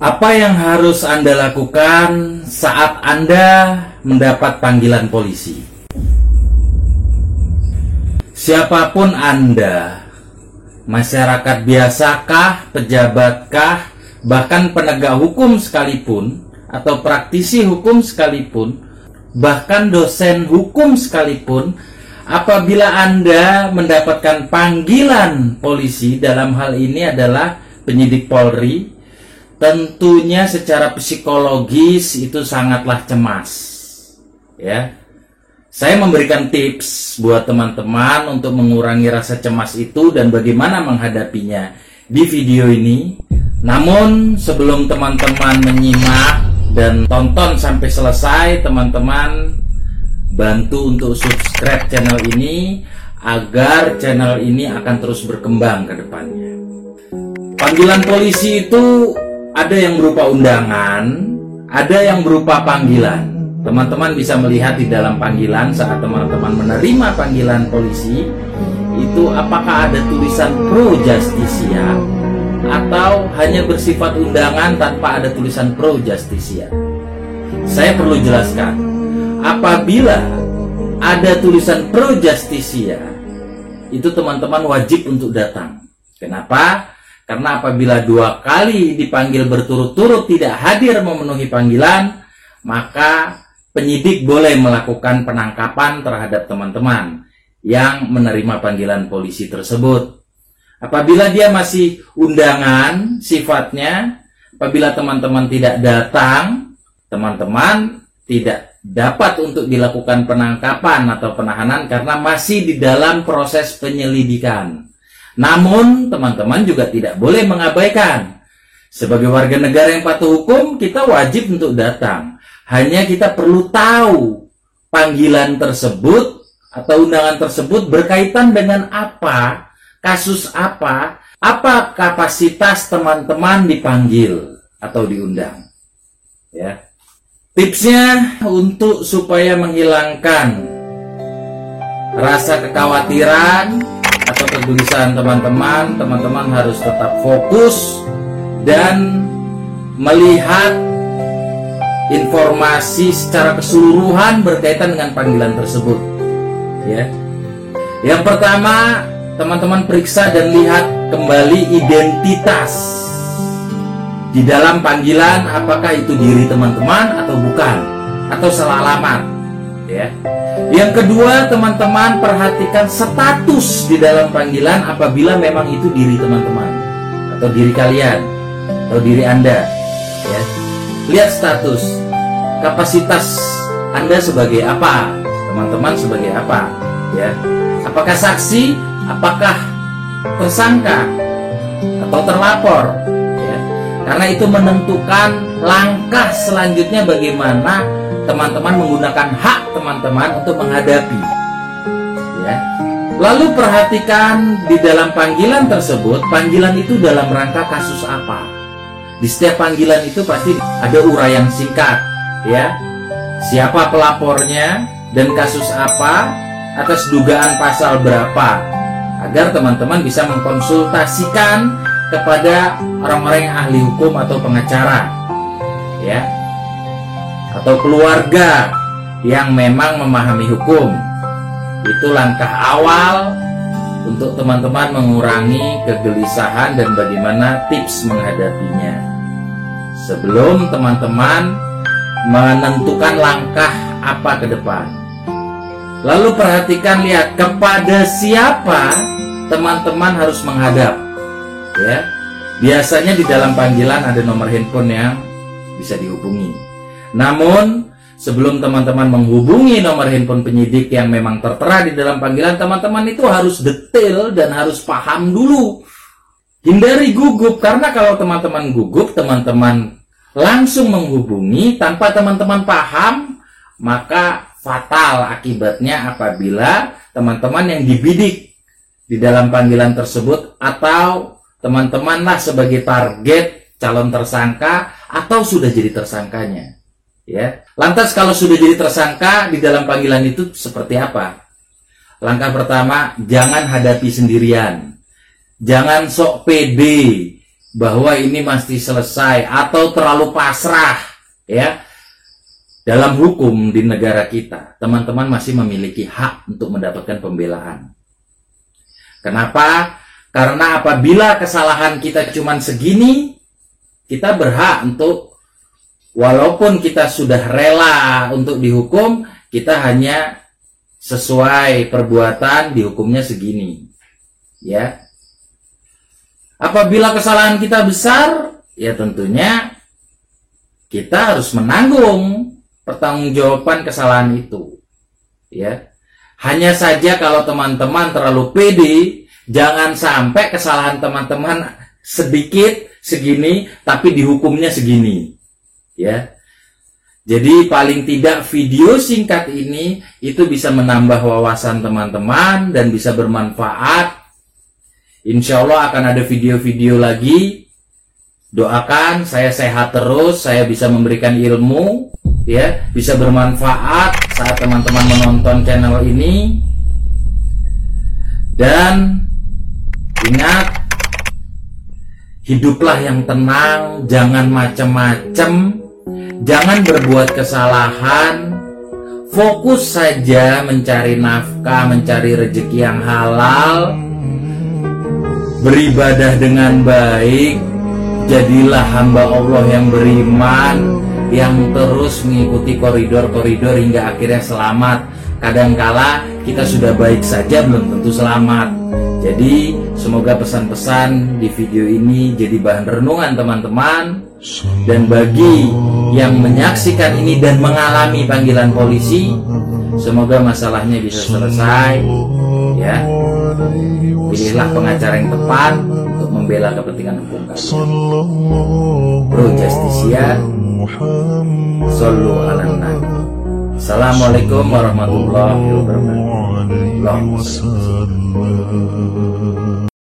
Apa yang harus Anda lakukan saat Anda mendapat panggilan polisi? Siapa pun Anda, masyarakat biasakah, pejabatkah, bahkan penegak hukum sekalipun, atau praktisi hukum sekalipun, bahkan dosen hukum sekalipun, apabila Anda mendapatkan panggilan polisi dalam hal ini adalah penyidik Polri, tentunya secara psikologis itu sangatlah cemas. Ya. Saya memberikan tips buat teman-teman untuk mengurangi rasa cemas itu dan bagaimana menghadapinya di video ini. Namun sebelum teman-teman menyimak dan tonton sampai selesai, teman-teman bantu untuk subscribe channel ini agar channel ini akan terus berkembang ke depannya. Panggilan polisi itu ada yang berupa undangan, ada yang berupa panggilan. Teman-teman bisa melihat di dalam panggilan saat teman-teman menerima panggilan polisi itu apakah ada tulisan pro justisia atau hanya bersifat undangan tanpa ada tulisan pro justisia. Saya perlu jelaskan, apabila ada tulisan pro justisia itu teman-teman wajib untuk datang. Kenapa? Karena apabila dua kali dipanggil berturut-turut tidak hadir memenuhi panggilan, maka penyidik boleh melakukan penangkapan terhadap teman-teman yang menerima panggilan polisi tersebut. Apabila dia masih undangan sifatnya, apabila teman-teman tidak datang, teman-teman tidak dapat untuk dilakukan penangkapan atau penahanan karena masih di dalam proses penyelidikan. Namun, teman-teman juga tidak boleh mengabaikan. Sebagai warga negara yang patuh hukum, kita wajib untuk datang. Hanya kita perlu tahu panggilan tersebut atau undangan tersebut berkaitan dengan apa, kasus apa, apa kapasitas teman-teman dipanggil atau diundang. Ya. Tipsnya untuk supaya menghilangkan rasa kekhawatiran atau kegelisahan teman-teman, teman-teman harus tetap fokus dan melihat informasi secara keseluruhan berkaitan dengan panggilan tersebut. Ya. Yang pertama, teman-teman periksa dan lihat kembali identitas di dalam panggilan apakah itu diri teman-teman atau bukan atau salah alamat ya yang kedua, teman-teman perhatikan status di dalam panggilan apabila memang itu diri teman-teman atau diri kalian atau diri Anda. Ya. Lihat status, kapasitas Anda sebagai apa, teman-teman sebagai apa, ya. Apakah saksi, apakah tersangka atau terlapor, ya. Karena itu menentukan langkah selanjutnya bagaimana teman-teman menggunakan hak teman-teman untuk menghadapi. Ya. Lalu perhatikan di dalam panggilan tersebut, panggilan itu dalam rangka kasus apa? Di setiap panggilan itu pasti ada uraian singkat, ya. Siapa pelapornya dan kasus apa atas dugaan pasal berapa agar teman-teman bisa mengkonsultasikan kepada orang-orang yang ahli hukum atau pengacara. Ya, atau keluarga yang memang memahami hukum. Itu langkah awal untuk teman-teman mengurangi kegelisahan dan bagaimana tips menghadapinya. Sebelum teman-teman menentukan langkah apa ke depan. Lalu perhatikan lihat kepada siapa teman-teman harus menghadap. Ya. Biasanya di dalam panggilan ada nomor handphone yang bisa dihubungi. Namun sebelum teman-teman menghubungi nomor handphone penyidik yang memang tertera di dalam panggilan, teman-teman itu harus detail dan harus paham dulu. Hindari gugup, karena kalau teman-teman gugup, teman-teman langsung menghubungi tanpa teman-teman paham, maka fatal akibatnya apabila teman-teman yang dibidik di dalam panggilan tersebut atau teman-temanlah sebagai target calon tersangka atau sudah jadi tersangkanya ya. Lantas kalau sudah jadi tersangka di dalam panggilan itu seperti apa? Langkah pertama, jangan hadapi sendirian. Jangan sok pede. bahwa ini mesti selesai atau terlalu pasrah ya dalam hukum di negara kita teman-teman masih memiliki hak untuk mendapatkan pembelaan kenapa karena apabila kesalahan kita cuma segini kita berhak untuk walaupun kita sudah rela untuk dihukum kita hanya sesuai perbuatan dihukumnya segini ya Apabila kesalahan kita besar, ya tentunya kita harus menanggung pertanggungjawaban kesalahan itu. Ya. Hanya saja kalau teman-teman terlalu pede, jangan sampai kesalahan teman-teman sedikit segini tapi dihukumnya segini. Ya. Jadi paling tidak video singkat ini itu bisa menambah wawasan teman-teman dan bisa bermanfaat Insya Allah akan ada video-video lagi. Doakan saya sehat terus, saya bisa memberikan ilmu, ya, bisa bermanfaat saat teman-teman menonton channel ini. Dan ingat, hiduplah yang tenang, jangan macem-macem, jangan berbuat kesalahan, fokus saja mencari nafkah, mencari rezeki yang halal. Beribadah dengan baik. Jadilah hamba Allah yang beriman yang terus mengikuti koridor-koridor hingga akhirnya selamat. Kadangkala kita sudah baik saja belum tentu selamat jadi semoga pesan-pesan di video ini jadi bahan renungan teman-teman dan bagi yang menyaksikan ini dan mengalami panggilan polisi semoga masalahnya bisa selesai ya Pilihlah pengacara yang tepat untuk membela kepentingan hukum kalian. Pro Justisia, Sallu ala. Assalamualaikum warahmatullahi wabarakatuh. lòng yêu sơn mơ